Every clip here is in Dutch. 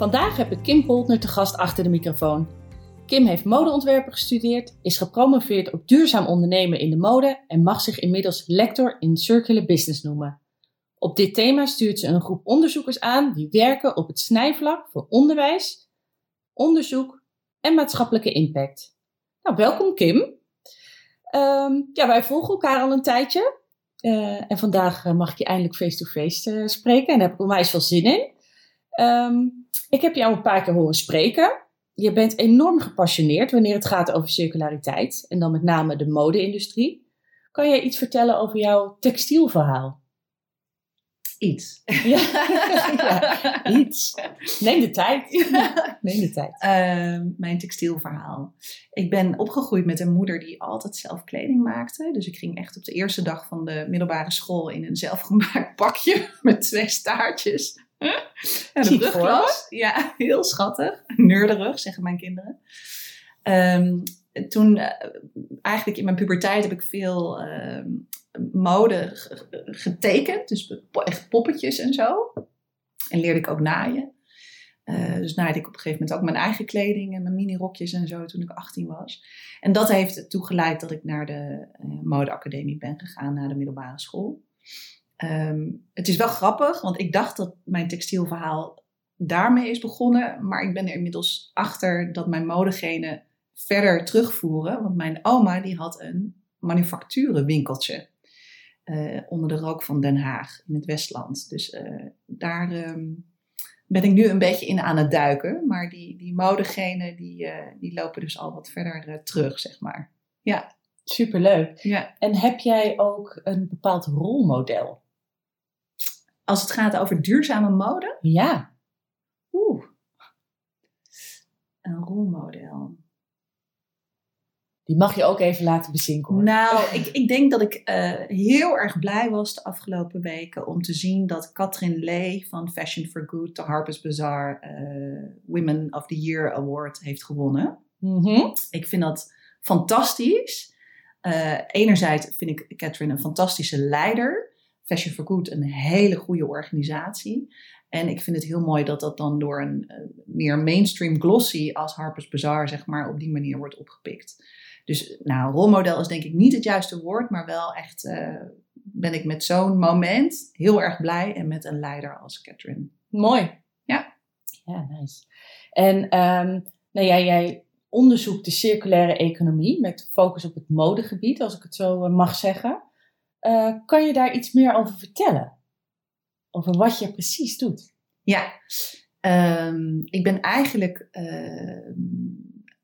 Vandaag heb ik Kim Poltner te gast achter de microfoon. Kim heeft modeontwerpen gestudeerd, is gepromoveerd op duurzaam ondernemen in de mode en mag zich inmiddels lector in circular business noemen. Op dit thema stuurt ze een groep onderzoekers aan die werken op het snijvlak voor onderwijs, onderzoek en maatschappelijke impact. Nou, welkom Kim. Ehm, ja, wij volgen elkaar al een tijdje. Uh, en vandaag uh, mag ik je eindelijk face-to-face -face, uh, spreken en daar heb ik onwijs veel zin in. Um, ik heb jou een paar keer horen spreken. Je bent enorm gepassioneerd wanneer het gaat over circulariteit en dan met name de mode-industrie. Kan jij iets vertellen over jouw textielverhaal? Iets. Ja, ja iets. Neem de tijd. Neem de tijd. Uh, mijn textielverhaal. Ik ben opgegroeid met een moeder die altijd zelf kleding maakte. Dus ik ging echt op de eerste dag van de middelbare school in een zelfgemaakt pakje met twee staartjes. En de brugklas. Ja, heel schattig. Neurderig, zeggen mijn kinderen. Um, toen, uh, eigenlijk in mijn puberteit, heb ik veel uh, mode getekend. Dus echt poppetjes en zo. En leerde ik ook naaien. Uh, dus naaide ik op een gegeven moment ook mijn eigen kleding en mijn minirokjes en zo toen ik 18 was. En dat heeft ertoe geleid dat ik naar de modeacademie ben gegaan, naar de middelbare school. Um, het is wel grappig, want ik dacht dat mijn textielverhaal daarmee is begonnen. Maar ik ben er inmiddels achter dat mijn modegenen verder terugvoeren. Want mijn oma die had een manufacturenwinkeltje uh, onder de rook van Den Haag in het Westland. Dus uh, daar um, ben ik nu een beetje in aan het duiken. Maar die, die modegenen die, uh, die lopen dus al wat verder terug, zeg maar. Ja. Superleuk. Ja. En heb jij ook een bepaald rolmodel? Als het gaat over duurzame mode? Ja. Oeh. Een rolmodel. Die mag je ook even laten bezinken. Nou, ik, ik denk dat ik uh, heel erg blij was de afgelopen weken om te zien dat Katrin Lee van Fashion for Good de Harper's Bazaar uh, Women of the Year Award heeft gewonnen. Mm -hmm. Ik vind dat fantastisch. Uh, enerzijds vind ik Katrin een fantastische leider. Fashion for Good een hele goede organisatie. En ik vind het heel mooi dat dat dan door een uh, meer mainstream glossy als Harper's Bazaar, zeg maar, op die manier wordt opgepikt. Dus nou, rolmodel is denk ik niet het juiste woord, maar wel echt uh, ben ik met zo'n moment heel erg blij en met een leider als Catherine. Mooi. Ja. Ja, nice. En um, nou ja, jij onderzoekt de circulaire economie met focus op het modegebied, als ik het zo uh, mag zeggen. Uh, kan je daar iets meer over vertellen? Over wat je precies doet? Ja, um, ik ben eigenlijk uh,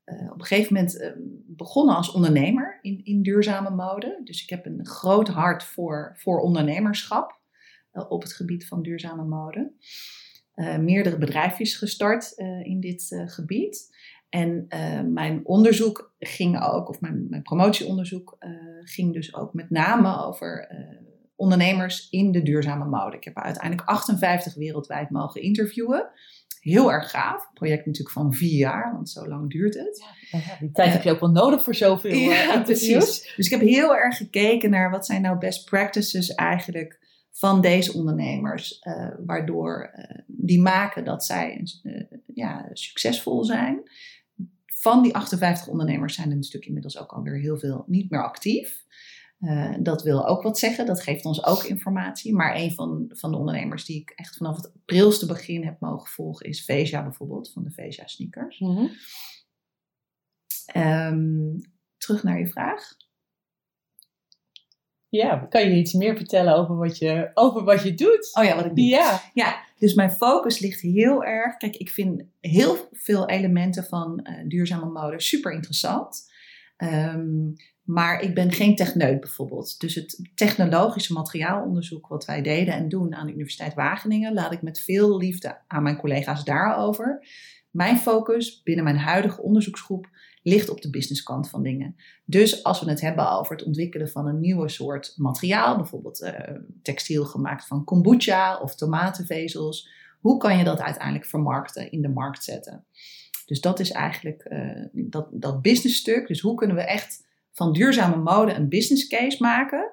uh, op een gegeven moment begonnen als ondernemer in, in, duurzame mode. Dus ik heb een groot hart voor, voor ondernemerschap op het gebied van duurzame mode. meerdere bedrijfjes gestart in dit gebied. En uh, mijn onderzoek ging ook, of mijn, mijn promotieonderzoek uh, ging dus ook met name over uh, ondernemers in de duurzame mode. Ik heb uiteindelijk 58 wereldwijd mogen interviewen. Heel erg gaaf. Project natuurlijk van vier jaar, want zo lang duurt het. Ja, die tijd heb je ook wel nodig voor zoveel ja, precies. Dus ik heb heel erg gekeken naar wat zijn nou best practices eigenlijk van deze ondernemers, uh, waardoor uh, die maken dat zij uh, ja, succesvol zijn. Van die 58 ondernemers zijn er natuurlijk inmiddels ook alweer heel veel niet meer actief. dat wil ook wat zeggen, dat geeft ons ook informatie. Maar een van, van de ondernemers die ik echt vanaf het prilste begin heb mogen volgen is Veja bijvoorbeeld, van de Veja Sneakers. Mm -hmm. um, terug naar je vraag. Ja, kan je iets meer vertellen over wat je, over wat je doet? Oh ja, wat ik doe. Ja. ja, dus mijn focus ligt heel erg. Kijk, ik vind heel veel elementen van uh, duurzame mode super interessant. Ehm, maar ik ben geen techneut bijvoorbeeld. Dus het technologische materiaalonderzoek wat wij deden en doen aan de Universiteit Wageningen, laat ik met veel liefde aan mijn collega's daarover. Mijn focus binnen mijn huidige onderzoeksgroep ligt op de businesskant van dingen. Dus als we het hebben over het ontwikkelen van een nieuwe soort materiaal, bijvoorbeeld uh, textiel gemaakt van kombucha of tomatenvezels, hoe kan je dat uiteindelijk vermarkten, in de markt zetten? Dus dat is eigenlijk uh, dat, dat businessstuk. Dus hoe kunnen we echt van duurzame mode een business case maken?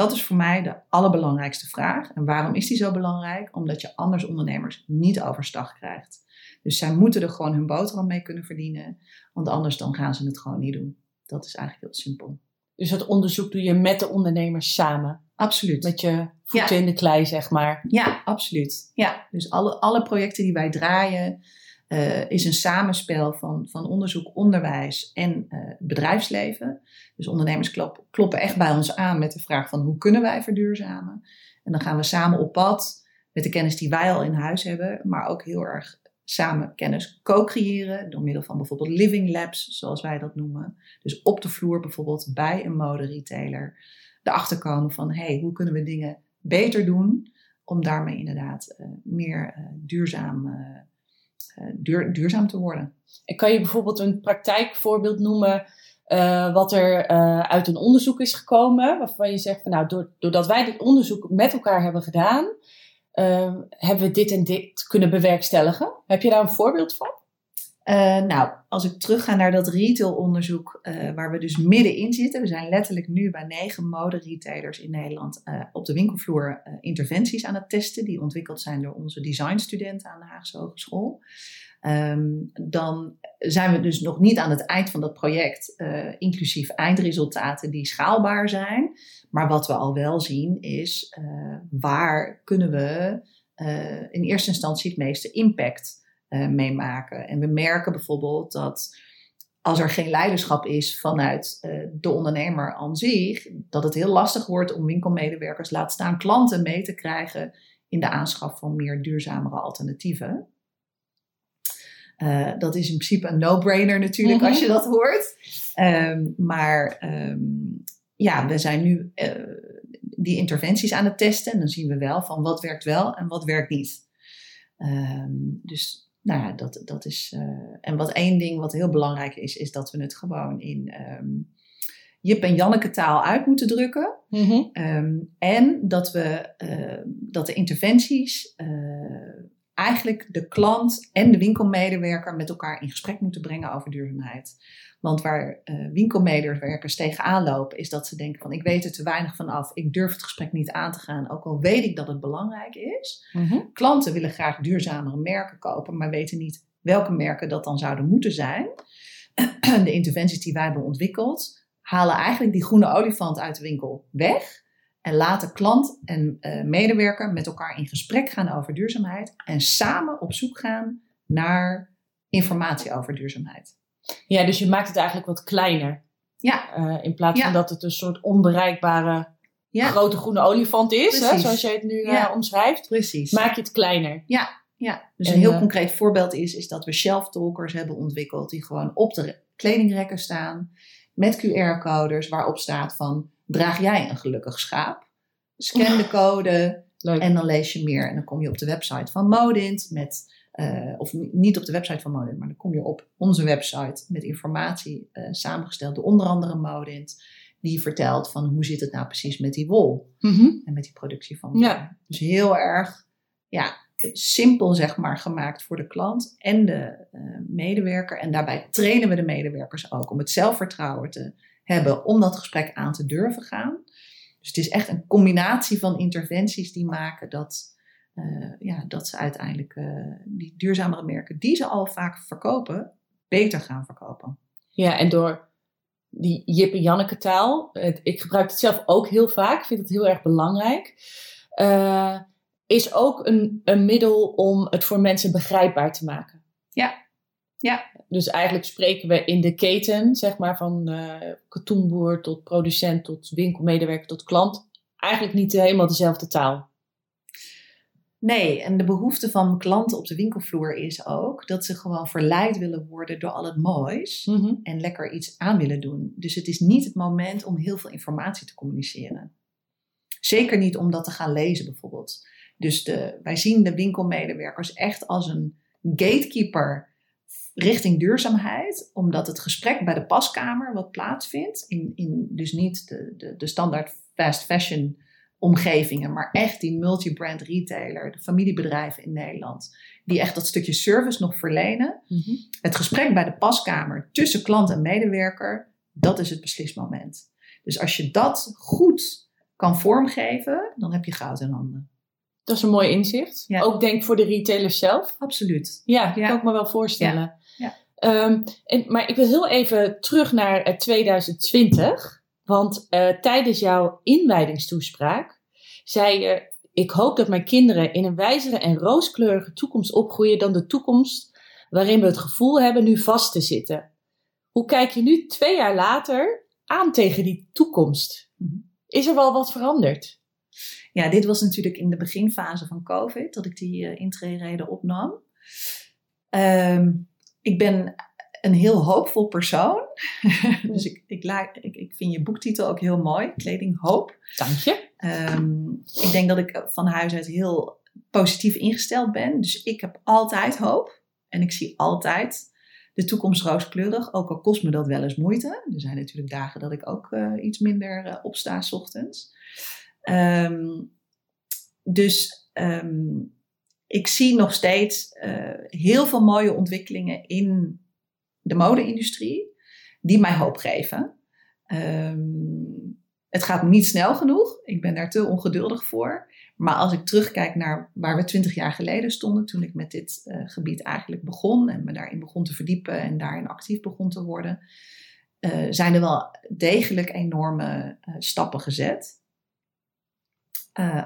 Dat is voor mij de allerbelangrijkste vraag. En waarom is die zo belangrijk? Omdat je anders ondernemers niet overstag krijgt. Dus zij moeten er gewoon hun boterham mee kunnen verdienen. Want anders dan gaan ze het gewoon niet doen. Dat is eigenlijk heel simpel. Dus dat onderzoek doe je met de ondernemers samen? Absoluut. Met je voeten in de klei, zeg maar. Ja, absoluut. Ja, dus alle, alle projecten die wij draaien, uh, is een samenspel van, van onderzoek, onderwijs en uh, bedrijfsleven. Dus ondernemers klop, kloppen echt bij ons aan met de vraag van hoe kunnen wij verduurzamen? En dan gaan we samen op pad met de kennis die wij al in huis hebben, maar ook heel erg samen kennis co-creëren door middel van bijvoorbeeld living labs, zoals wij dat noemen. Dus op de vloer bijvoorbeeld bij een moderetailer erachter komen van hey, hoe kunnen we dingen beter doen om daarmee inderdaad uh, meer duurzaam, duur, duurzaam te worden. En kan je bijvoorbeeld een praktijkvoorbeeld noemen wat er uit een onderzoek is gekomen, waarvan je zegt van nou, doordat wij dit onderzoek met elkaar hebben gedaan, hebben we dit en dit kunnen bewerkstelligen? Heb je daar een voorbeeld van? Uh, nou, als ik terugga naar dat retailonderzoek uh, waar we dus middenin zitten. We zijn letterlijk nu bij negen mode-retailers in Nederland uh, op de winkelvloer interventies aan het testen. Die ontwikkeld zijn door onze designstudenten aan de Haagse Hogeschool. Um, dan zijn we dus nog niet aan het eind van dat project, inclusief eindresultaten die schaalbaar zijn. Maar wat we al wel zien is waar kunnen we in eerste instantie het meeste impact uh, mee maken. En we merken bijvoorbeeld dat als er geen leiderschap is vanuit de ondernemer aan zich, dat het heel lastig wordt om winkelmedewerkers, laat staan klanten, mee te krijgen in de aanschaf van meer duurzamere alternatieven. Uh, dat is in principe een no-brainer natuurlijk mm -hmm. als je dat hoort. Um, maar um, ja, we zijn nu uh, die interventies aan het testen. En dan zien we wel van wat werkt wel en wat werkt niet. Um, dus nou ja, dat, dat is. Uh, en wat één ding wat heel belangrijk is, is dat we het gewoon in um, Jip en Janneke taal uit moeten drukken. Mm -hmm. um, en dat we uh, dat de interventies uh, eigenlijk de klant en de winkelmedewerker met elkaar in gesprek moeten brengen over duurzaamheid. Want waar uh, winkelmedewerkers tegenaan lopen, is dat ze denken van ik weet er te weinig van af, ik durf het gesprek niet aan te gaan, ook al weet ik dat het belangrijk is. Mm-hmm. Klanten willen graag duurzamere merken kopen, maar weten niet welke merken dat dan zouden moeten zijn. De interventies die wij hebben ontwikkeld, halen eigenlijk die groene olifant uit de winkel weg. En laten klant en uh, medewerker met elkaar in gesprek gaan over duurzaamheid. En samen op zoek gaan naar informatie over duurzaamheid. Ja, dus je maakt het eigenlijk wat kleiner. Ja. Uh, in plaats ja. van dat het een soort onbereikbare ja. grote groene olifant is, hè, zoals jij het nu uh, ja. omschrijft. Precies. Maak je het kleiner. Ja, ja. dus en, een heel concreet voorbeeld is, is dat we shelf talkers hebben ontwikkeld die gewoon op de kledingrekken staan met QR-coders waarop staat van draag jij een gelukkig schaap? Scan de code Leuk. en dan lees je meer. En dan kom je op de website van Modint met uh, of niet op de website van Modint, maar dan kom je op onze website met informatie uh, samengesteld door onder andere Modint. Die vertelt van hoe zit het nou precies met die wol mm-hmm. en met die productie van wol. Ja. Dus heel erg ja, simpel zeg maar gemaakt voor de klant en de uh, medewerker. En daarbij trainen we de medewerkers ook om het zelfvertrouwen te hebben om dat gesprek aan te durven gaan. Dus het is echt een combinatie van interventies die maken dat uh, ja, dat ze uiteindelijk uh, die duurzamere merken, die ze al vaak verkopen, beter gaan verkopen. Ja, en door die Jip en Janneke taal, het, ik gebruik het zelf ook heel vaak, vind het heel erg belangrijk, uh, is ook een, een middel om het voor mensen begrijpbaar te maken. Ja, ja. Dus eigenlijk spreken we in de keten, zeg maar, van katoenboer tot producent, tot winkelmedewerker, tot klant, eigenlijk niet helemaal dezelfde taal. Nee, en de behoefte van klanten op de winkelvloer is ook dat ze gewoon verleid willen worden door al het moois Mhm. en lekker iets aan willen doen. Dus het is niet het moment om heel veel informatie te communiceren. Zeker niet om dat te gaan lezen bijvoorbeeld. Dus de, wij zien de winkelmedewerkers echt als een gatekeeper richting duurzaamheid, omdat het gesprek bij de paskamer wat plaatsvindt, in, in dus niet de, de, de standaard fast fashion omgevingen, maar echt die multi-brand retailer, de familiebedrijven in Nederland, die echt dat stukje service nog verlenen. Mhm. Het gesprek bij de paskamer tussen klant en medewerker, dat is het beslismoment. Dus als je dat goed kan vormgeven, dan heb je goud in handen. Dat is een mooi inzicht. Ja. Ook denk voor de retailers zelf. Absoluut. Ja, Ja. kan ik me wel voorstellen. Ja. Ehm, en, maar ik wil heel even terug naar eh, 2020. Want eh, tijdens jouw inwijdingstoespraak zei je... Ik hoop dat mijn kinderen in een wijzere en rooskleurige toekomst opgroeien... dan de toekomst waarin we het gevoel hebben nu vast te zitten. Hoe kijk je nu twee jaar later aan tegen die toekomst? Is er wel wat veranderd? Ja, dit was natuurlijk in de beginfase van COVID dat ik die uh, intrede opnam. Ehm, ik ben een heel hoopvol persoon. dus ik, ik, la- ik, ik vind je boektitel ook heel mooi, Kleding Hoop. Dank je. Ehm, ik denk dat ik van huis uit heel positief ingesteld ben. Dus ik heb altijd hoop. En ik zie altijd de toekomst rooskleurig. Ook al kost me dat wel eens moeite. Er zijn natuurlijk dagen dat ik ook uh, iets minder uh, opsta s ochtends. Um, dus um, ik zie nog steeds uh, heel veel mooie ontwikkelingen in de mode-industrie. Die mij hoop geven. Um, het gaat niet snel genoeg. Ik ben daar te ongeduldig voor. Maar als ik terugkijk naar waar we twintig jaar geleden stonden, toen ik met dit uh, gebied eigenlijk begon en me daarin begon te verdiepen en daarin actief begon te worden, uh, zijn er wel degelijk enorme stappen gezet.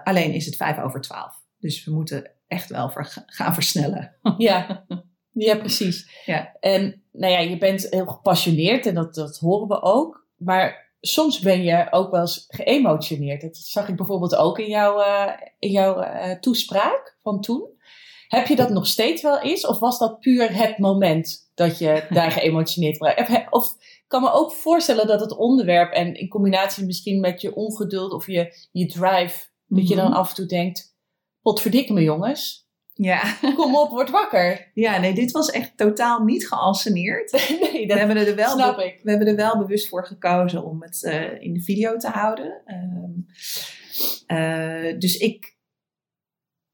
Alleen is het vijf over twaalf. Dus we moeten echt wel gaan versnellen. Ja, ja precies. Ja. En nou ja, je bent heel gepassioneerd en dat, dat horen we ook. Maar soms ben je ook wel eens geëmotioneerd. Dat zag ik bijvoorbeeld ook in jouw, uh, in jouw uh, toespraak van toen. Heb je dat nog steeds wel eens? Of was dat puur het moment dat je daar geëmotioneerd was? Of ik kan me ook voorstellen dat het onderwerp en in combinatie misschien met je ongeduld of je, je drive, dat je dan af en toe denkt, potverdikke me jongens. Ja. Kom op, word wakker. Ja, nee, dit was echt totaal niet geanceneerd. nee, dat we hebben er wel snap ik. We hebben er wel bewust voor gekozen om het uh, in de video te houden. Um, uh, dus ik,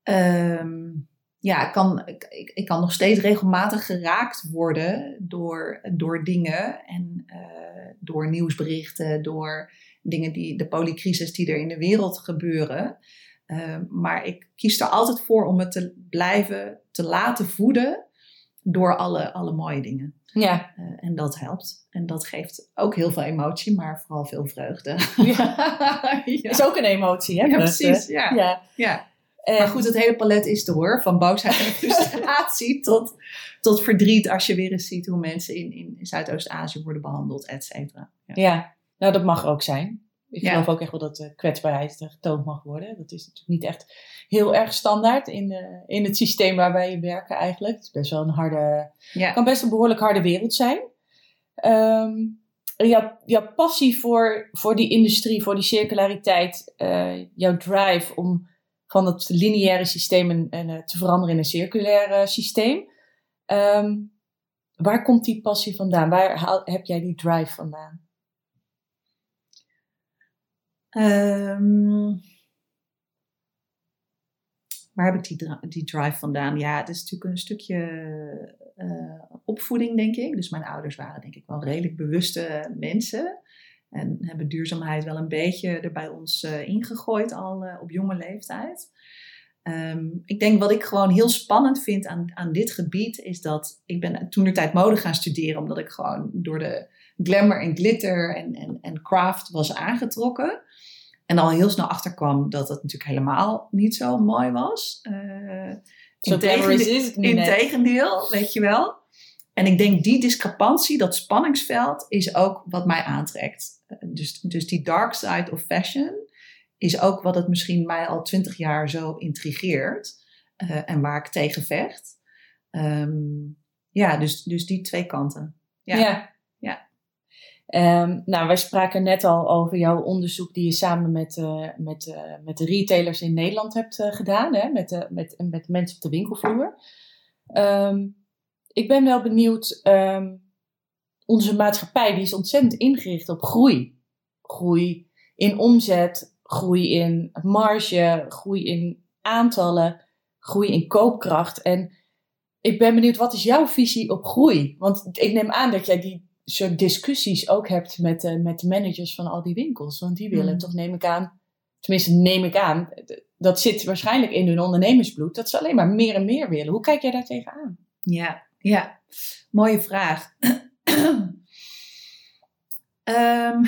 um, ja, kan, ik, ik kan nog steeds regelmatig geraakt worden door, door dingen en uh, door nieuwsberichten, door dingen die de polycrisis die er in de wereld gebeuren. Uh, maar ik kies er altijd voor om het te blijven te laten voeden door alle, alle mooie dingen. Ja. Uh, en dat helpt. En dat geeft ook heel veel emotie, maar vooral veel vreugde. Ja. ja. Is ook een emotie, hè? Ja, precies. Ja. ja. ja. En... Maar goed, het hele palet is er hoor. Van boosheid en frustratie tot, tot verdriet als je weer eens ziet hoe mensen in, in Zuidoost-Azië worden behandeld, et cetera. Ja. ja, nou dat mag ook zijn. Ik geloof ook echt wel dat de kwetsbaarheid getoond mag worden. Dat is natuurlijk niet echt heel erg standaard in, de, in het systeem waarbij je werkt eigenlijk. Het is best wel een harde, kan best een behoorlijk harde wereld zijn. Um, jouw, jouw passie voor, voor die industrie, voor die circulariteit, uh, jouw drive om van het lineaire systeem en, en, uh, te veranderen in een circulair uh, systeem. Um, waar komt die passie vandaan? Waar haal, heb jij die drive vandaan? Um, waar heb ik die, die, drive vandaan? Ja, het is natuurlijk een stukje uh, opvoeding, denk ik. Dus mijn ouders waren denk ik wel redelijk bewuste mensen. En hebben duurzaamheid wel een beetje er bij ons uh, ingegooid al uh, op jonge leeftijd. Um, ik denk wat ik gewoon heel spannend vind aan, aan dit gebied is dat ik ben toen de tijd mode gaan studeren omdat ik gewoon door de glamour en glitter en, en, en craft was aangetrokken. En al heel snel achterkwam dat het natuurlijk helemaal niet zo mooi was. Uh, zo tegendeel, is het niet Integendeel, weet je wel. En ik denk die discrepantie, dat spanningsveld, is ook wat mij aantrekt. Dus, dus die dark side of fashion is ook wat het misschien mij al twintig jaar zo intrigeert. eh, en waar ik tegen vecht. Ehm, ja, dus, dus die twee kanten. Ja. Ehm, nou, wij spraken net al over jouw onderzoek die je samen met, eh, met, eh, met de retailers in Nederland hebt eh, gedaan, hè? Met, met, met mensen op de winkelvloer. Ehm, ik ben wel benieuwd, ehm, onze maatschappij die is ontzettend ingericht op groei. Groei in omzet, groei in marge, groei in aantallen, groei in koopkracht. En ik ben benieuwd, wat is jouw visie op groei? Want ik neem aan dat jij die soort discussies ook hebt met, de met de managers van al die winkels. Want die willen Mm. toch, neem ik aan, tenminste neem ik aan, dat zit waarschijnlijk in hun ondernemersbloed, dat ze alleen maar meer en meer willen. Hoe kijk jij daar tegenaan? Ja, ja. Mooie vraag. Ehm,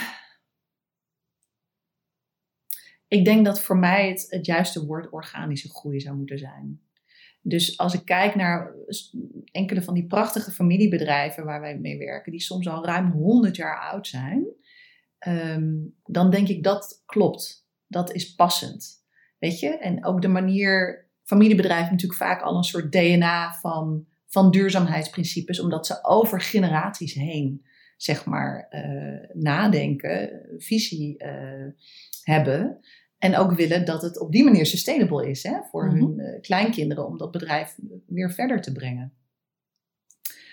ik denk dat voor mij het, het juiste woord organische groei zou moeten zijn. Dus als ik kijk naar enkele van die prachtige familiebedrijven waar wij mee werken, die soms al ruim 100 jaar oud zijn, ehm, dan denk ik dat klopt. Dat is passend. Weet je? En ook de manier, familiebedrijven natuurlijk vaak al een soort DNA van, van duurzaamheidsprincipes, omdat ze over generaties heen, zeg maar, eh, nadenken, visie eh, hebben. En ook willen dat het op die manier sustainable is hè, voor Mhm. hun eh, kleinkinderen om dat bedrijf weer verder te brengen.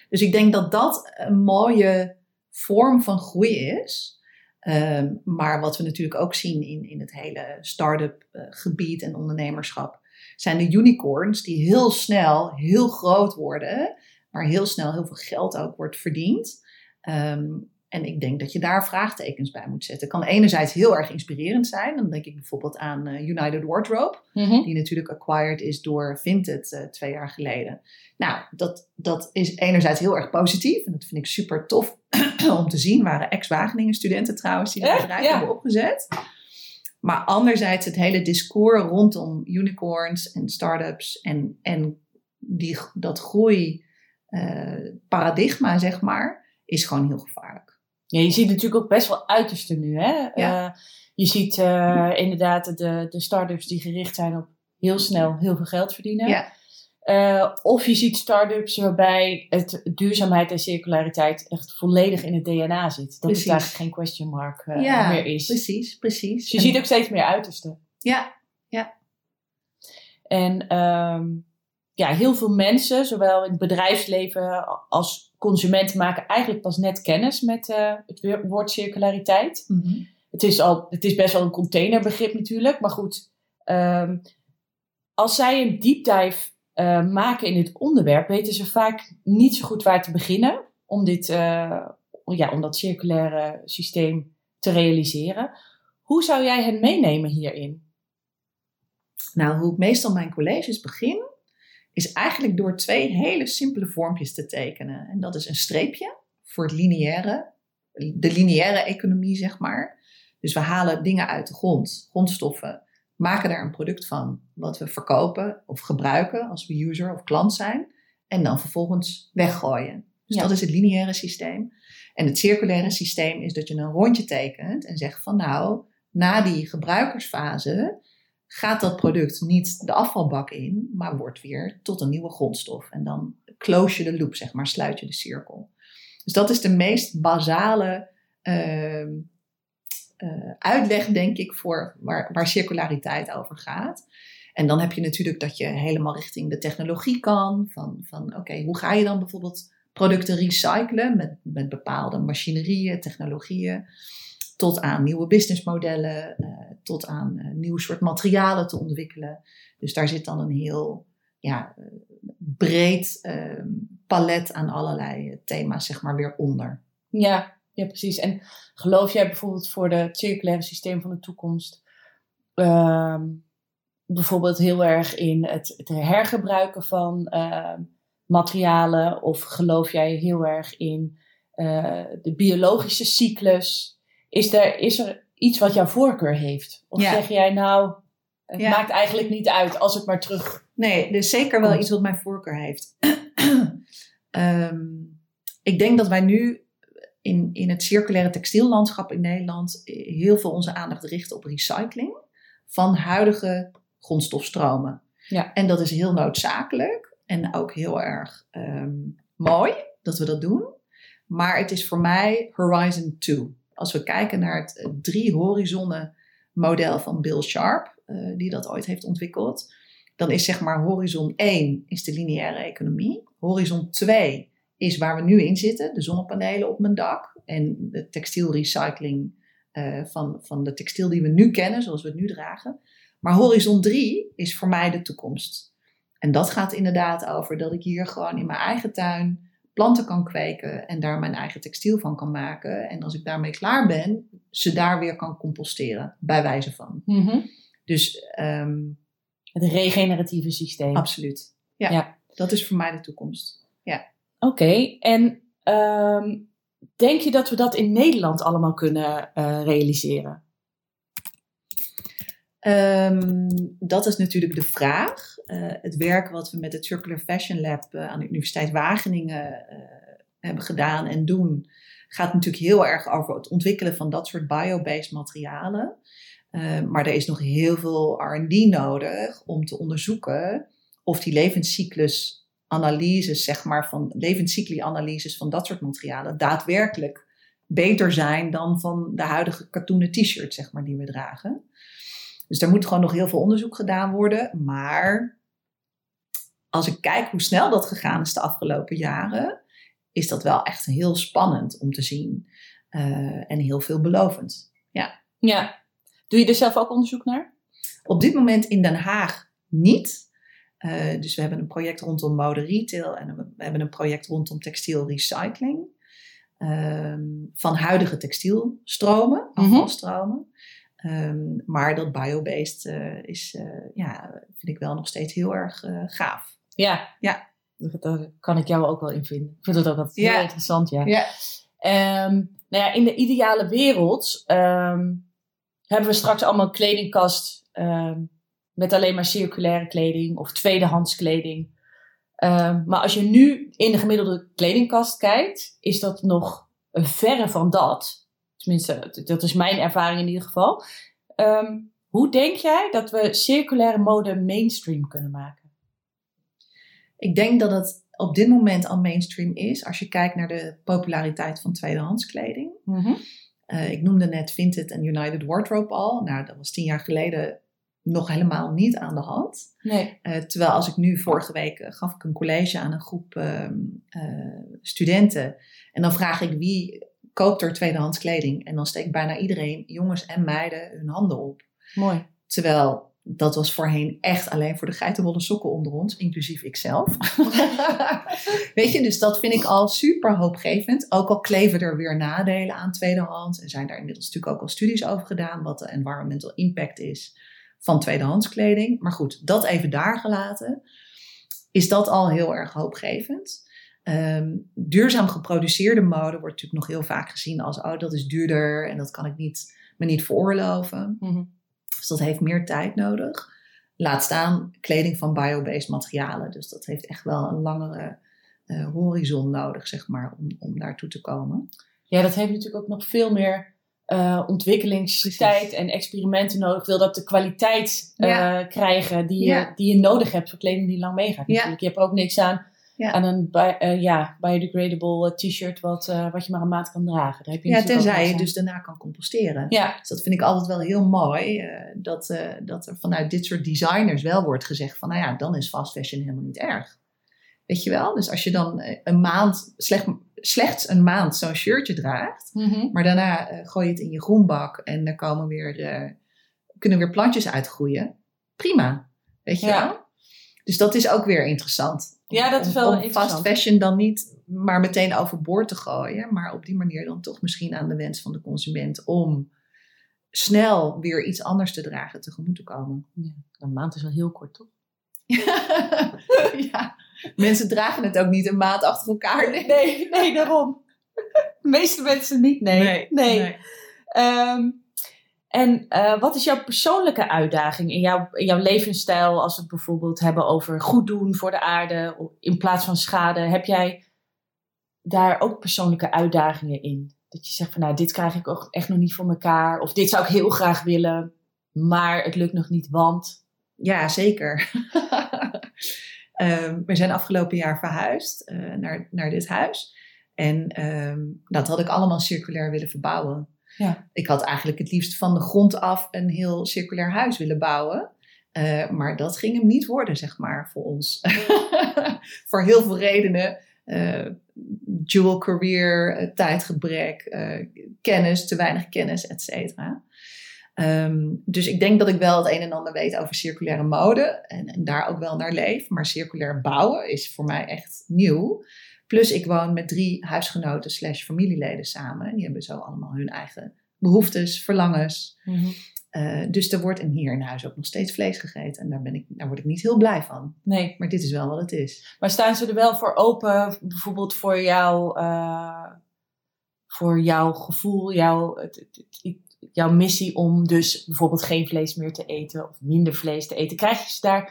Dus ik denk dat dat een mooie vorm van groei is. Ehm, maar wat we natuurlijk ook zien in, in het hele start-up eh, gebied en ondernemerschap, zijn de unicorns die heel snel heel groot worden, waar heel snel heel veel geld ook wordt verdiend. Ehm, en ik denk dat je daar vraagtekens bij moet zetten. Kan enerzijds heel erg inspirerend zijn. Dan denk ik bijvoorbeeld aan eh, United Wardrobe die natuurlijk acquired is door Vinted eh, twee jaar geleden. Nou, dat, dat is enerzijds heel erg positief en dat vind ik super tof om te zien. Waren ex-Wageningen studenten trouwens die dat Echt? bedrijf Ja. hebben opgezet. Maar anderzijds het hele discours rondom unicorns en startups en, en die, dat groei eh, paradigma, zeg maar, is gewoon heel gevaarlijk. Ja, je ziet natuurlijk ook best wel uitersten nu. Hè? Ja. Eh, je ziet eh, inderdaad de, de start-ups die gericht zijn op heel snel heel veel geld verdienen. Ja. Eh, of je ziet start-ups waarbij het duurzaamheid en circulariteit echt volledig in het DNA zit. Dat het eigenlijk geen question mark Ja, meer is. Precies, precies. Dus je En- ziet ook steeds meer uitersten. Ja, En ehm, ja, heel veel mensen, zowel in het bedrijfsleven als consumenten, maken eigenlijk pas net kennis met eh, het woord circulariteit. mhm. Het is, al, het is best wel een containerbegrip natuurlijk, maar goed. ehm, als zij een deep dive eh, maken in dit onderwerp, weten ze vaak niet zo goed waar te beginnen om, dit, eh, ja, om dat circulaire systeem te realiseren. Hoe zou jij hen meenemen hierin? Nou, hoe ik meestal mijn colleges begin, is eigenlijk door twee hele simpele vormpjes te tekenen. En dat is een streepje voor het lineaire, de lineaire economie, zeg maar. Dus we halen dingen uit de grond, grondstoffen, maken daar een product van wat we verkopen of gebruiken als we user of klant zijn. En dan vervolgens weggooien. Dus Ja. dat is het lineaire systeem. En het circulaire systeem is dat je een rondje tekent en zegt van nou, na die gebruikersfase gaat dat product niet de afvalbak in, maar wordt weer tot een nieuwe grondstof. En dan close je de loop, zeg maar, sluit je de cirkel. Dus dat is de meest basale eh, uitleg, denk ik, voor waar, waar circulariteit over gaat. En dan heb je natuurlijk dat je helemaal richting de technologie kan. Van, van oké, hoe ga je dan bijvoorbeeld producten recyclen met, met bepaalde machinerieën, technologieën tot aan nieuwe businessmodellen, eh, tot aan eh, nieuw soort materialen te ontwikkelen. Dus daar zit dan een heel ja, eh, breed eh, palet aan allerlei thema's zeg maar weer onder. Ja, ja, precies. En geloof jij bijvoorbeeld voor het circulaire systeem van de toekomst ehm, bijvoorbeeld heel erg in het, het hergebruiken van ehm, materialen? Of geloof jij heel erg in de biologische cyclus? Is er, is er iets wat jouw voorkeur heeft? Of Ja. zeg jij nou, het Ja. maakt eigenlijk niet uit als het maar terug... Nee, dus zeker wel iets wat mijn voorkeur heeft. Ehm, ik denk dat wij nu in, in het circulaire textiellandschap in Nederland heel veel onze aandacht richten op recycling van huidige grondstofstromen. Ja. En dat is heel noodzakelijk en ook heel erg ehm, mooi dat we dat doen. Maar het is voor mij Horizon 2. Als we kijken naar het eh, drie horizonnen model van Bill Sharp, eh, die dat ooit heeft ontwikkeld, dan is zeg maar horizon 1 is de lineaire economie. Horizon 2 is waar we nu in zitten, de zonnepanelen op mijn dak en de textielrecycling eh, van, van de textiel die we nu kennen, zoals we het nu dragen. Maar horizon 3 is voor mij de toekomst. En dat gaat inderdaad over dat ik hier gewoon in mijn eigen tuin planten kan kweken en daar mijn eigen textiel van kan maken. En als ik daarmee klaar ben, ze daar weer kan composteren, bij wijze van. Mhm. Dus ehm, Het regeneratieve systeem. absoluut. Ja, Ja. dat is voor mij de toekomst. Oké, en ehm, denk je dat we dat in Nederland allemaal kunnen eh, realiseren? Ehm, dat is natuurlijk de vraag. Eh, het werk wat we met het Circular Fashion Lab eh, aan de Universiteit Wageningen eh, hebben gedaan en doen, gaat natuurlijk heel erg over het ontwikkelen van dat soort biobased materialen. Eh, maar er is nog heel veel RD nodig om te onderzoeken of die levenscyclusanalyses, zeg maar, van levenscycli-analyses van dat soort materialen daadwerkelijk beter zijn dan van de huidige katoenen t-shirt, zeg maar, die we dragen. Dus daar moet gewoon nog heel veel onderzoek gedaan worden. Maar als ik kijk hoe snel dat gegaan is de afgelopen jaren, is dat wel echt heel spannend om te zien. eh, en heel veelbelovend. Ja. Doe je er zelf ook onderzoek naar? Op dit moment in Den Haag niet. Eh, dus we hebben een project rondom mode retail en we hebben een project rondom textiel recycling. Ehm, van huidige textielstromen, Mhm. afvalstromen. Ehm, maar dat biobased eh, is, eh, ja, vind ik wel nog steeds heel erg eh, gaaf. Ja. Ja. Dat- Daar kan ik jou ook wel in vinden. Ik vind het ook altijd heel interessant, ja. Ja. Ehm, nou ja, in de ideale wereld ehm, hebben we straks allemaal een kledingkast met alleen maar circulaire kleding of tweedehands kleding. Maar als je nu in de gemiddelde kledingkast kijkt, is dat nog verre van dat. Tenminste, dat is mijn ervaring in ieder geval. Ehm, hoe denk jij dat we circulaire mode mainstream kunnen maken? Ik denk dat het op dit moment al mainstream is als je kijkt naar de populariteit van tweedehands kleding. Eh, ik noemde net Vinted en United Wardrobe al. Nou, dat was tien jaar geleden nog helemaal niet aan de hand. Nee. Eh, terwijl als ik nu vorige week eh, gaf ik een college aan een groep ehm, eh, studenten. En dan vraag ik wie koopt er tweedehands kleding. En dan steekt bijna iedereen, jongens en meiden, hun handen op. Mooi. Terwijl dat was voorheen echt alleen voor de geitenwolle sokken onder ons, inclusief ikzelf. Weet je, dus dat vind ik al super hoopgevend. Ook al kleven er weer nadelen aan tweedehands. En zijn daar inmiddels natuurlijk ook al studies over gedaan. Wat de environmental impact is van tweedehands kleding. Maar goed, dat even daar gelaten. Is dat al heel erg hoopgevend. Ehm, duurzaam geproduceerde mode wordt natuurlijk nog heel vaak gezien als... oh, dat is duurder en dat kan ik niet, me niet veroorloven. Mhm. Dus dat heeft meer tijd nodig. Laat staan kleding van biobased materialen. Dus dat heeft echt wel een langere eh, horizon nodig, zeg maar, om, om daartoe te komen. Ja, dat heeft natuurlijk ook nog veel meer eh, ontwikkelingstijd Precies. en experimenten nodig. Wil dat de kwaliteit eh, Ja. krijgen die je, die je nodig hebt voor kleding die lang meegaat. Ja. Natuurlijk. Je hebt er ook niks aan, Ja. aan een bi- eh, ja, biodegradable eh, t-shirt wat, eh, wat je maar een maand kan dragen. Daar heb je Ja, tenzij je dus daarna kan composteren. Ja, Dus dat vind ik altijd wel heel mooi. dat, dat er vanuit dit soort designers wel wordt gezegd van, nou ja, dan is fast fashion helemaal niet erg. Weet je wel? Dus als je dan een maand, slecht, slechts een maand zo'n shirtje draagt, Mhm. Maar daarna gooi je het in je groenbak en er komen weer, kunnen weer plantjes uitgroeien. Prima, weet je Ja. wel? Dus dat is ook weer interessant. Ja, dat is wel om interessant. fast fashion dan niet maar meteen overboord te gooien, maar op die manier dan toch misschien aan de wens van de consument om snel weer iets anders te dragen tegemoet te komen. ja. Een maand is wel heel kort, toch? ja. Mensen dragen het ook niet een maand achter elkaar. Nee. Nee, nee, daarom. De meeste mensen niet, nee. nee. Ehm, en eh, wat is jouw persoonlijke uitdaging in jouw, in jouw levensstijl als we het bijvoorbeeld hebben over goed doen voor de aarde in plaats van schade? Heb jij daar ook persoonlijke uitdagingen in? Dat je zegt van nou, dit krijg ik ook echt nog niet voor elkaar. Of dit zou ik heel graag willen, maar het lukt nog niet, want... Ja, zeker. Ehm, we zijn afgelopen jaar verhuisd eh, naar, naar dit huis. En ehm, dat had ik allemaal circulair willen verbouwen. Ja. Ik had eigenlijk het liefst van de grond af een heel circulair huis willen bouwen. Eh, maar dat ging hem niet worden, zeg maar, voor ons. voor heel veel redenen. Eh, dual career, eh, tijdgebrek, kennis, te weinig kennis, et cetera. Ehm, dus ik denk dat ik wel het een en ander weet over circulaire mode en, en daar ook wel naar leef. Maar circulair bouwen is voor mij echt nieuw. Plus ik woon met drie huisgenoten slash familieleden samen. Die hebben zo allemaal hun eigen behoeftes, verlangens. Uh, dus er wordt in hier in huis ook nog steeds vlees gegeten. En daar, ben ik, daar word ik niet heel blij van. Nee. Maar dit is wel wat het is. Maar staan ze er wel voor open, bijvoorbeeld voor jou, uh, voor jouw gevoel, jouw, het, het, het, jouw missie om dus bijvoorbeeld geen vlees meer te eten of minder vlees te eten? Krijg je ze daar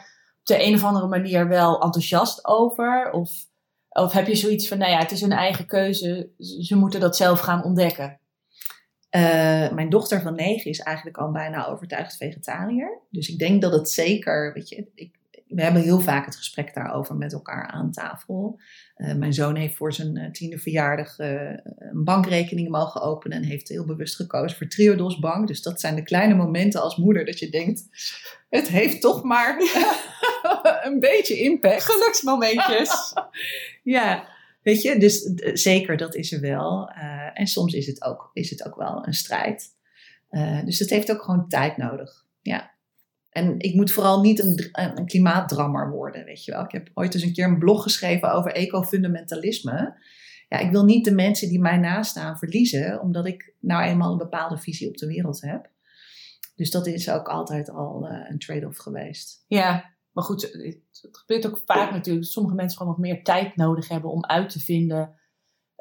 op de een of andere manier wel enthousiast over? Of, of heb je zoiets van, nou ja, het is hun eigen keuze, ze moeten dat zelf gaan ontdekken? Uh, mijn dochter van negen is eigenlijk al bijna overtuigd vegetariër. Dus ik denk dat het zeker, weet je, ik, we hebben heel vaak het gesprek daarover met elkaar aan tafel. Uh, mijn zoon heeft voor zijn uh, tiende verjaardag een bankrekening mogen openen en heeft heel bewust gekozen voor Triodos Bank. Dus dat zijn de kleine momenten als moeder dat je denkt, het heeft toch maar een beetje impact. Geluksmomentjes. ja. Weet je, dus zeker, dat is er wel. Uh, en soms is het, ook, is het ook wel een strijd. Uh, dus het heeft ook gewoon tijd nodig. Ja. En ik moet vooral niet een, een klimaatdrammer worden, weet je wel. Ik heb ooit eens een keer een blog geschreven over ecofundamentalisme. Ja, ik wil niet de mensen die mij nastaan verliezen, omdat ik nou eenmaal een bepaalde visie op de wereld heb. Dus dat is ook altijd al uh, een trade-off geweest. Ja, maar goed, het gebeurt ook vaak natuurlijk dat sommige mensen gewoon wat meer tijd nodig hebben om uit te vinden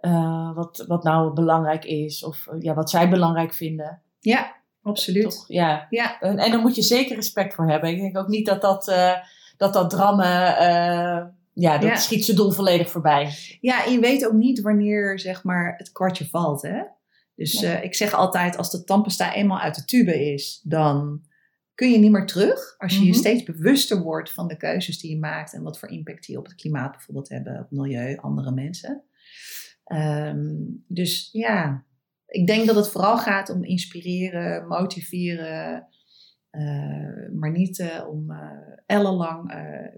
uh, wat, wat nou belangrijk is of ja, wat zij belangrijk vinden. Ja, absoluut. Toch? Ja. ja. En, en daar moet je zeker respect voor hebben. Ik denk ook niet dat dat, uh, dat, dat drammen, uh, ja, dat Ja. schiet ze doel volledig voorbij. Ja, en je weet ook niet wanneer zeg maar, het kwartje valt. Hè? Dus Ja. eh, ik zeg altijd, als de tandpasta eenmaal uit de tube is, dan kun je niet meer terug. Als je je Mhm. steeds bewuster wordt van de keuzes die je maakt en wat voor impact die op het klimaat bijvoorbeeld hebben, op het milieu, andere mensen. Ehm, dus ja, ik denk dat het vooral gaat om inspireren, motiveren, eh, maar niet eh, om eh, ellenlang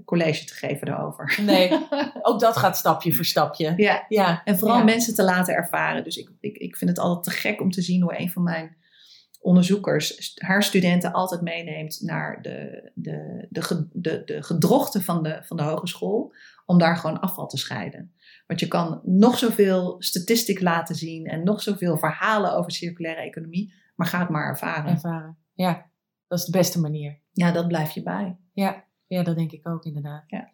college te geven daarover. Nee, ook dat gaat stapje voor stapje. Ja, Ja, en vooral Ja. mensen te laten ervaren. Dus ik, ik, ik vind het altijd te gek om te zien hoe een van mijn onderzoekers haar studenten altijd meeneemt naar de, de, de, de, de gedrochten van de, van de hogeschool. Om daar gewoon afval te scheiden. Want je kan nog zoveel statistiek laten zien en nog zoveel verhalen over circulaire economie. Maar ga het maar ervaren. ervaren. Ja, dat is de beste manier. Ja, dat blijf je bij. Ja, ja dat denk ik ook inderdaad. Ja.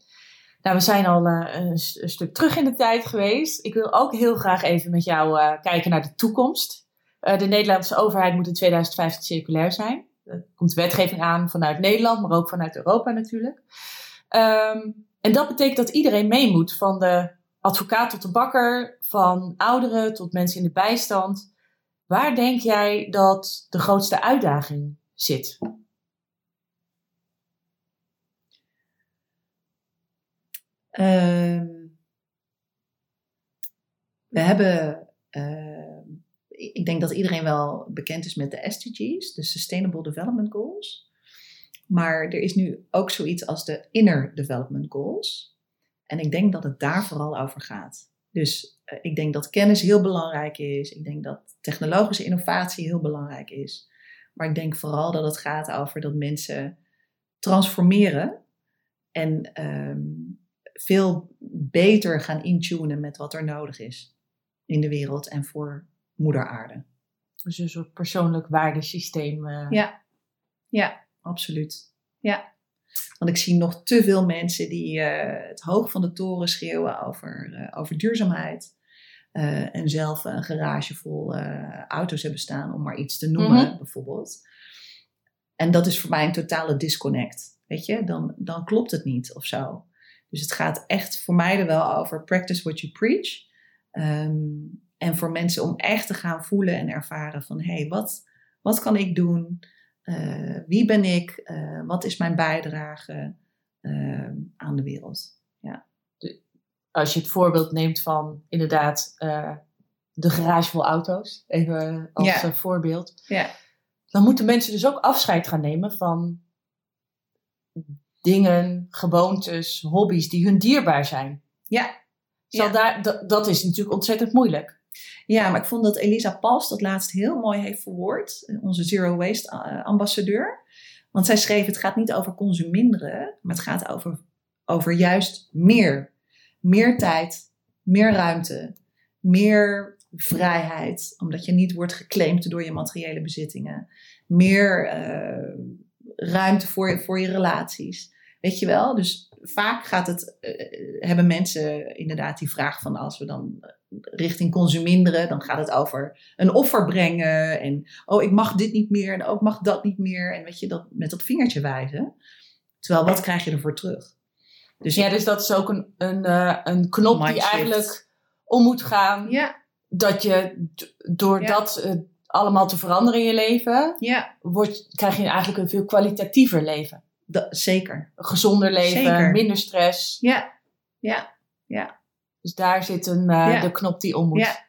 Nou, we zijn al eh, een stuk terug in de tijd geweest. Ik wil ook heel graag even met jou eh, kijken naar de toekomst. Eh, de Nederlandse overheid moet in 2050 circulair zijn. Er komt wetgeving aan vanuit Nederland, maar ook vanuit Europa natuurlijk. Ehm, en dat betekent dat iedereen mee moet, van de advocaat tot de bakker, van ouderen tot mensen in de bijstand. Waar denk jij dat de grootste uitdaging zit? Ehm, we hebben, ehm, ik denk dat iedereen wel bekend is met de SDG's, de Sustainable Development Goals. Maar er is nu ook zoiets als de Inner Development Goals. En ik denk dat het daar vooral over gaat. Dus eh, ik denk dat kennis heel belangrijk is. Ik denk dat technologische innovatie heel belangrijk is. Maar ik denk vooral dat het gaat over dat mensen transformeren en ehm, veel beter gaan intunen met wat er nodig is in de wereld en voor moeder aarde. Dus een soort persoonlijk waardesysteem. eh, Ja. Ja, absoluut. Ja. Want ik zie nog te veel mensen die eh, het hoog van de toren schreeuwen over, eh, over duurzaamheid. eh, en zelf een garage vol eh, auto's hebben staan, om maar iets te noemen, Mhm. bijvoorbeeld. En dat is voor mij een totale disconnect. Weet je, dan, dan klopt het niet of zo. Dus het gaat echt voor mij er wel over practice what you preach. Ehm, en voor mensen om echt te gaan voelen en ervaren van hé, hey, wat, wat kan ik doen? Eh, wie ben ik? Eh, wat is mijn bijdrage eh, aan de wereld? als je het voorbeeld neemt van inderdaad uh, de garage vol auto's, even als Ja. eh, voorbeeld. Ja. Dan moeten mensen dus ook afscheid gaan nemen van dingen, gewoontes, hobby's die hun dierbaar zijn. Ja. Zal Ja. daar, dat is natuurlijk ontzettend moeilijk. Ja, maar ik vond dat Elisa Pals dat laatst heel mooi heeft verwoord. Onze Zero Waste eh, ambassadeur. Want zij schreef, het gaat niet over consuminderen, maar het gaat over, over juist meer. Meer tijd, meer ruimte, meer vrijheid. Omdat je niet wordt geclaimd door je materiële bezittingen. Meer eh, ruimte voor, je- voor je relaties. Weet je wel? Dus vaak gaat het, eh, hebben mensen inderdaad die vraag van als we dan eh, richting consuminderen, dan gaat het over een offer brengen en oh ik mag dit niet meer en ook mag dat niet meer en weet je dat met dat vingertje wijzen. Terwijl wat krijg je ervoor terug? Dus Ja, dus dat is ook een, een, eh, een knop die eigenlijk om moet gaan. ja, Dat je door Ja. dat eh, allemaal te veranderen in je leven, ja, wordt, krijg je eigenlijk een veel kwalitatiever leven. Dat, zeker. Een gezonder leven, Zeker. minder stress. Ja, ja, ja. Dus daar zit een, eh, Ja. de knop die om moet. Ja.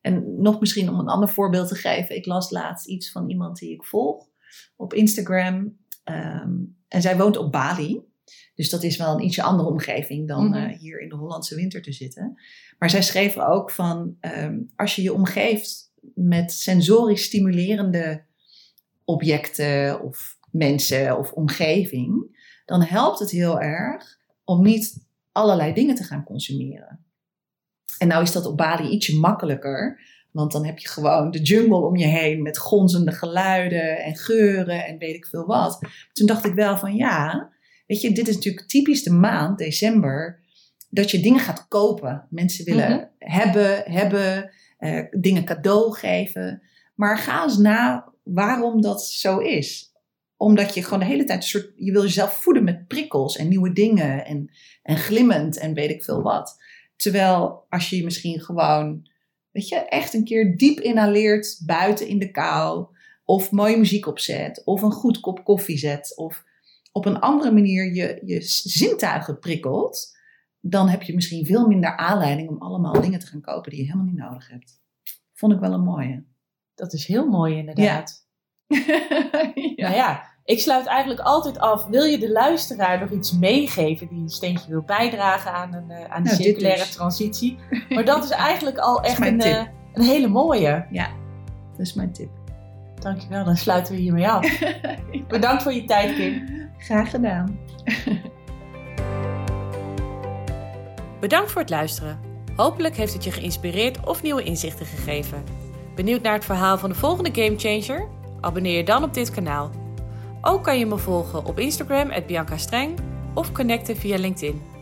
En nog misschien om een ander voorbeeld te geven. Ik las laatst iets van iemand die ik volg op Instagram. Ehm, en zij woont op Bali. Dus dat is wel een ietsje andere omgeving dan Mhm. eh, hier in de Hollandse winter te zitten. Maar zij schreef ook van ehm, als je je omgeeft met sensorisch stimulerende objecten of mensen of omgeving, dan helpt het heel erg om niet allerlei dingen te gaan consumeren. En nou is dat op Bali ietsje makkelijker. Want dan heb je gewoon de jungle om je heen met gonzende geluiden en geuren en weet ik veel wat. Toen dacht ik wel van ja, weet je, dit is natuurlijk typisch de maand, december, dat je dingen gaat kopen. Mensen willen Mhm. hebben, hebben, eh, dingen cadeau geven. Maar ga eens na waarom dat zo is. Omdat je gewoon de hele tijd een soort, je wil jezelf voeden met prikkels en nieuwe dingen en, en glimmend en weet ik veel wat. Terwijl als je je misschien gewoon, weet je, echt een keer diep inhaleert buiten in de kou. Of mooie muziek opzet. Of een goed kop koffie zet. Of op een andere manier je, je zintuigen prikkelt. Dan heb je misschien veel minder aanleiding om allemaal dingen te gaan kopen die je helemaal niet nodig hebt. Vond ik wel een mooie. Dat is heel mooi inderdaad. Nou ja, ik sluit eigenlijk altijd af. Wil je de luisteraar nog iets meegeven die een steentje wil bijdragen aan, een, eh, aan de Nou, circulaire dus. transitie? Maar dat is eigenlijk al echt een, eh, een hele mooie. Dat is mijn tip. Dankjewel, dan sluiten we hiermee af. Bedankt voor je tijd, Kim. Graag gedaan. Bedankt voor het luisteren. Hopelijk heeft het je geïnspireerd of nieuwe inzichten gegeven. Benieuwd naar het verhaal van de volgende Gamechanger? Abonneer je dan op dit kanaal. Ook kan je me volgen op Instagram, Bianca Streng, of connecten via LinkedIn.